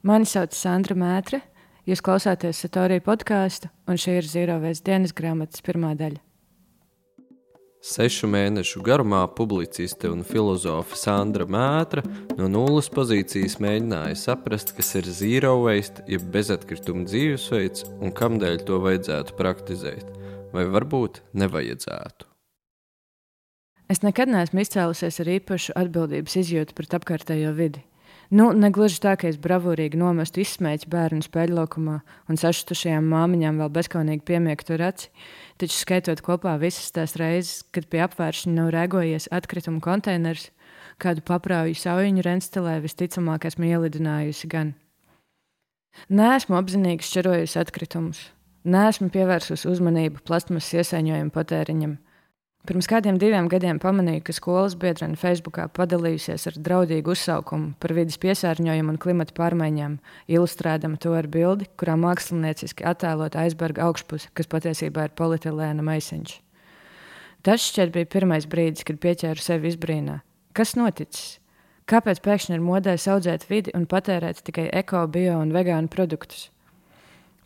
Mani sauc Sandra Mētre, jūs klausāties Satorija podkāstu, un šī ir Zīrovēs dienas grāmatas pirmā daļa. Sešu mēnešu garumā publiciste un filozofa Sandra Mētra no nulles pozīcijas mēģināja saprast, kas ir zero waste, jeb bezatkrituma dzīvesveids un kamdēļ to vajadzētu praktizēt, vai varbūt nevajadzētu. Es nekad neesmu izcēlusies ar īpašu atbildības izjūtu pret apkārtējo vidi. Nu, negluži tā, ka es bravūrīgi nomestu izsmēķu bērnu spēļlaukumā un sašutušajām māmiņām vēl bezskaunīgi piemiektu raci, taču skaitot kopā visas tās reizes, kad pie apvēršņa nav rēgojies atkritumu konteiners, kādu paprāju saujiņu renstelē visticamāk esmu ielidinājusi gan. Nē, esmu apzinīgi šķirojusi atkritumus. Nē, esmu pievērsusi uzmanību plasmas iesaiņojumu patēriņam – Pirms kādiem diviem gadiem pamanīju, ka skolas biedrene Facebookā padalījusies ar draudīgu uzsaukumu par vidas piesārņojumu un klimata pārmaiņām, ilustrēdama to ar bildi, kurā mākslinieciski attēlot aizberga augšpusi, kas patiesībā ir polietilēna maisiņš. Tas šķiet bija pirmais brīdis, kad pieķēru sevi izbrīnā. Kas noticis? Kāpēc pēkšņi ir modē audzēt vidi un patērēt tikai eko, bio un vegānu produktus?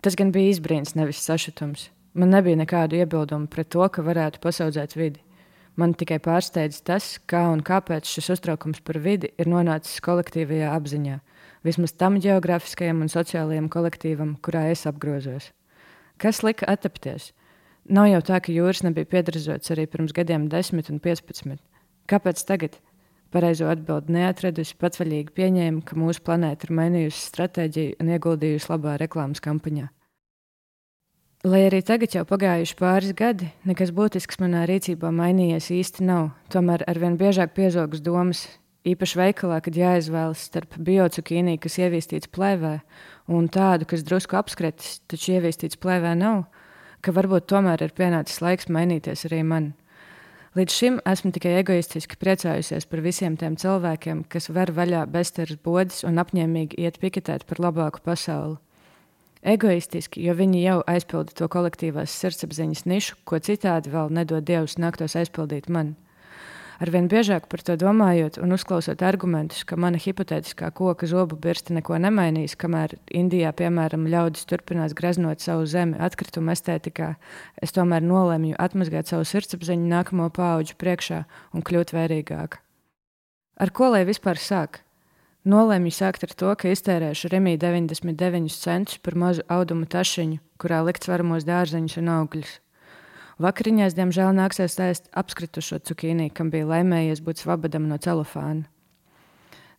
Tas gan bija izbrīns, nevis sašutums. Man nebija nekādu iebildumu pret to, ka varētu pasaudzēt vidi. Man tikai pārsteidz tas, kā un kāpēc šis uztraukums par vidi ir nonācis kolektīvajā apziņā, vismaz tam geogrāfiskajam un sociālajam kolektīvam, kurā es apgrozos. Kas lika attapties? Nav jau tā, ka jūras nebija piedrazots arī pirms gadiem, 10 un 15. Kāpēc tagad? Pareizo atbildi neatradusi, patvaļīgi pieņēma, ka mūsu planēta ir mainījusi stratēģiju un ieguldījusi labā reklāmas kampaņā. Lai arī tagad jau pagājuši pāris gadi, nekas būtisks manā rīcībā mainījies īsti nav. Tomēr arvien biežāk piezogas domas, īpaši veikalā, kad jāizvēlas starp biocukīniju, kas ievīstīts plēvē, un tādu, kas drusku apskretis, taču ievīstīts plēvē nav, ka varbūt tomēr ir pienācis laiks mainīties arī man. Līdz šim esmu tikai egoistiski priecājusies par visiem tiem cilvēkiem, kas ver vaļā bezteras bodas un apņēmīgi iet piketēt par labāku pasauli egoistiski, jo viņi jau aizpilda to kolektīvās sirdsapziņas nišu, ko citādi vēl nedod Dievs nāktos aizpildīt man. Arvien biežāk par to domājot un uzklausot argumentus, ka mana hipotētiskā koka zobu birsta neko nemainīs, kamēr Indijā, piemēram, ļaudis turpinās greznot savu zemi atkrituma estētikā, es tomēr nolemju atmazgāt savu sirdsapziņu nākamo pauģu priekšā un kļūt vērīgāka. Ar ko lai vispār sāk? Nolēmu sākt ar to, ka iztērēšu Remī 99 centus par mazu audumu tašiņu, kurā likt svaramos dārzeņus un augļus. Vakariņās, diemžēl, nāksies ēst apskritušo cukīnī, kam bija laimējies būt svabadam no celofāna.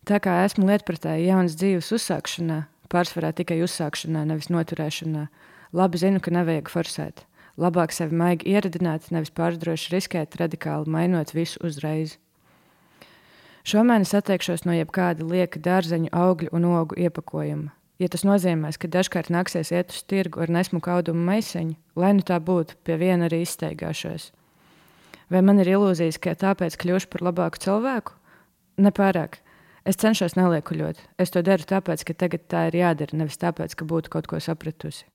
Tā kā esmu lietpratēji jaunas dzīves uzsākšanā, pārsvarā tikai uzsākšanā, nevis noturēšanā, labi zinu, ka nevajag forsēt. Labāk sevi maigi ieradināt, nevis pārdroši riskēt, radikāli mainot visu uzreiz. Šomēnes atteikšos no jebkāda lieka dārzeņu, augļu un ogu iepakojuma. Ja tas nozīmēs, ka dažkārt nāksies iet uz tirgu ar nesmuku audumu maisiņu, lai nu tā būtu, pie viena arī izteigāšos. Vai man ir ilūzijas, ka tāpēc kļūšu par labāku cilvēku? Nepārāk. Es cenšos neliekuļot. Es to daru tāpēc, ka tagad tā ir jādara, nevis tāpēc, ka būtu kaut ko sapratusi.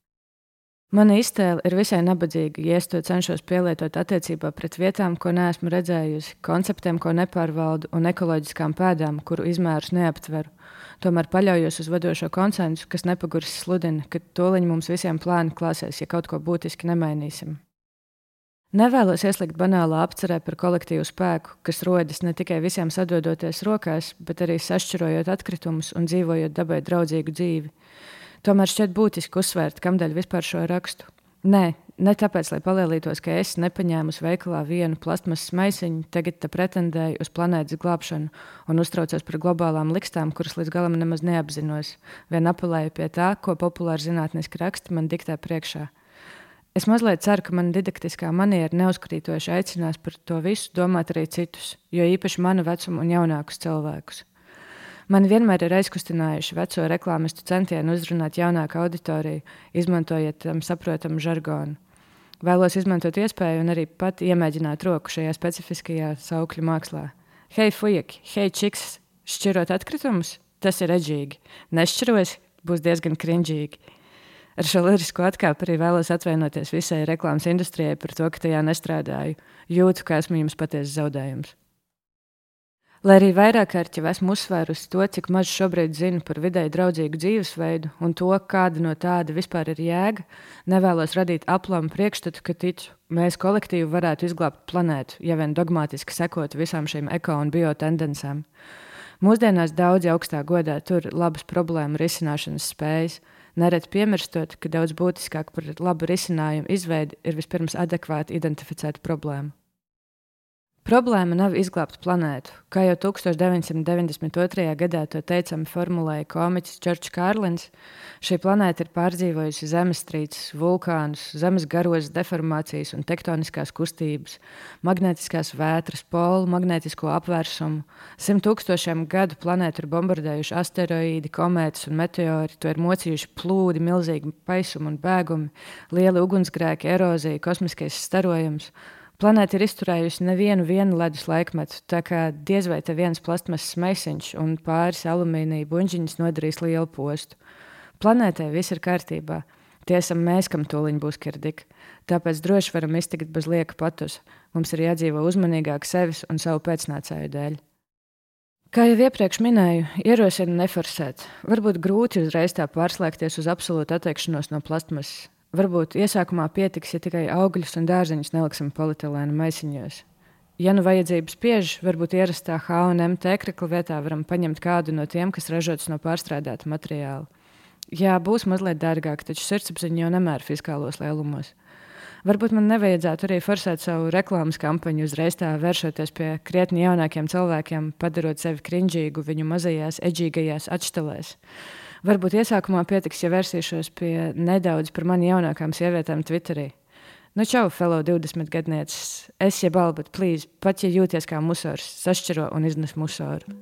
Mana iztēle ir visai nabadzīga, ja es to cenšos pielietot attiecībā pret vietām, ko neesmu redzējusi, konceptiem, ko nepārvaldu, un ekoloģiskām pēdām, kuru izmērus neaptveru. Tomēr paļaujos uz vadošo konsensu, kas nepagurs sludina, ka toliņi mums visiem plāni klāsies, ja kaut ko būtiski nemainīsim. Nevēlos ieslīgt banālā apcerē par kolektīvu spēku, kas rodas ne tikai visiem sadodoties rokās, bet arī sašķirojot atkritumus un dzīvojot dabai draudzīgu dzīvi. Tomēr šķiet būtiski uzsvērt, kādēļ vispār šo rakstu. Nē, ne tāpēc, lai palielītos, ka es nepaņēmu uz veikalā vienu plasmasas maisiņu, tagad pretendēju uz planētas glābšanu un uztraucos par globālām likstām, kuras līdz galam nemaz neapzinos. Vien apelēju pie tā, ko populāri zinātniski raksti man diktē priekšā. Es mazliet ceru, ka mana didaktiskā maniera neuzkrītoši aicinās par to visu domāt arī citus, jo īpaši manu vecumu un jaunākus cilvēkus. Man vienmēr ir aizkustinājuši veco reklāmistu centienu uzrunāt jaunāku auditoriju, izmantojot tam saprotamu žargonu. Vēlos izmantot iespēju un arī pat iemēģināt roku šajā specifiskajā saukļu mākslā. Hei, fujaki, hei, čiks, šķirot atkritumus? Tas ir edžīgi. Nešķiros, būs diezgan krinžīgi. Ar šo lirisko atkāpi arī vēlos atvainoties visai reklāmas industrijai par to, ka tajā nestrādāju. Jūtu, ka esmu jums patiesi zaudējums. Lai arī vairāk kārt jau esmu uzsvērusi to, cik maz šobrīd zinu par vidēji draudzīgu dzīvesveidu un to, kāda no tāda vispār ir jēga, nevēlos radīt aplamu priekšstatu, ka ticu, mēs kolektīvi varētu izglābt planētu, ja vien dogmatiski sekot visām šīm eko un biotendencēm. Mūsdienās daudzi augstā godā tur labas problēmu risināšanas spējas, nereti piemirstot, ka daudz būtiskāk par labu risinājumu izveidi ir vispirms adekvāti identificēt problēmu. Problēma nav izglābt planētu. Kā jau 1992. gadā to teicami formulēja komiķis Čorčs Kārlins, šī planēta ir pārdzīvojusi zemestrīces, vulkānus, zemes garos deformācijas un tektoniskās kustības, magnētiskās vētras, polu, magnētisko apvērsumu. Simt tūkstošiem gadu planētu ir bombardējuši asteroīdi, komētas un meteori, to ir mocījuši plūdi, milzīgi paisumi un bēgumi, lieli ugunsgrēki, erozija, kosmiskais starojums. Planēta ir izturējusi nevienu ledus laikmetu, tā kā diez vai te viens plasmasas maisiņš un pāris alumīnija buļģiņas nodarīs lielu postu. Planētai viss ir kārtībā. Tiesa, mēs, kam tūlīt būs kirdika. Tāpēc droši varam iztikt bez lieka patus. Mums ir jādzīvo uzmanīgāk sevis un savu pēcnācēju dēļ. Kā jau iepriekš minēju, ierosinu neforsēt. Varbūt grūti uzreiz tā pārslēgties uz absolūtu atteikšanos no plastmasas. Varbūt iesākumā pietiks, ja tikai augļus un dārzeņus neliksim polietilēna maisiņos. Ja nu vajadzības spiež, varbūt ierastā H&M tēkrakla vietā varam paņemt kādu no tiem, kas ražots no pārstrādāta materiāla. Jā, būs mazliet dārgāk, taču sirdsapziņa jau nemēra fiskālos lielumos. Varbūt man nevajadzētu arī forsēt savu reklāmas kampaņu, uzreiz tā vēršoties pie krietni jaunākiem cilvēkiem, padarot sevi krinžīgu viņu mazajās, edžīgajās atšķelēs. Varbūt iesākumā pietiks, ja vērsīšos pie nedaudz par mani jaunākām sievietēm Twitterī. Nu, čau, fellow 20 gadnieces. Es jeb albat, plīz, pat ja jūties kā musors, sašķiro un iznes musoru.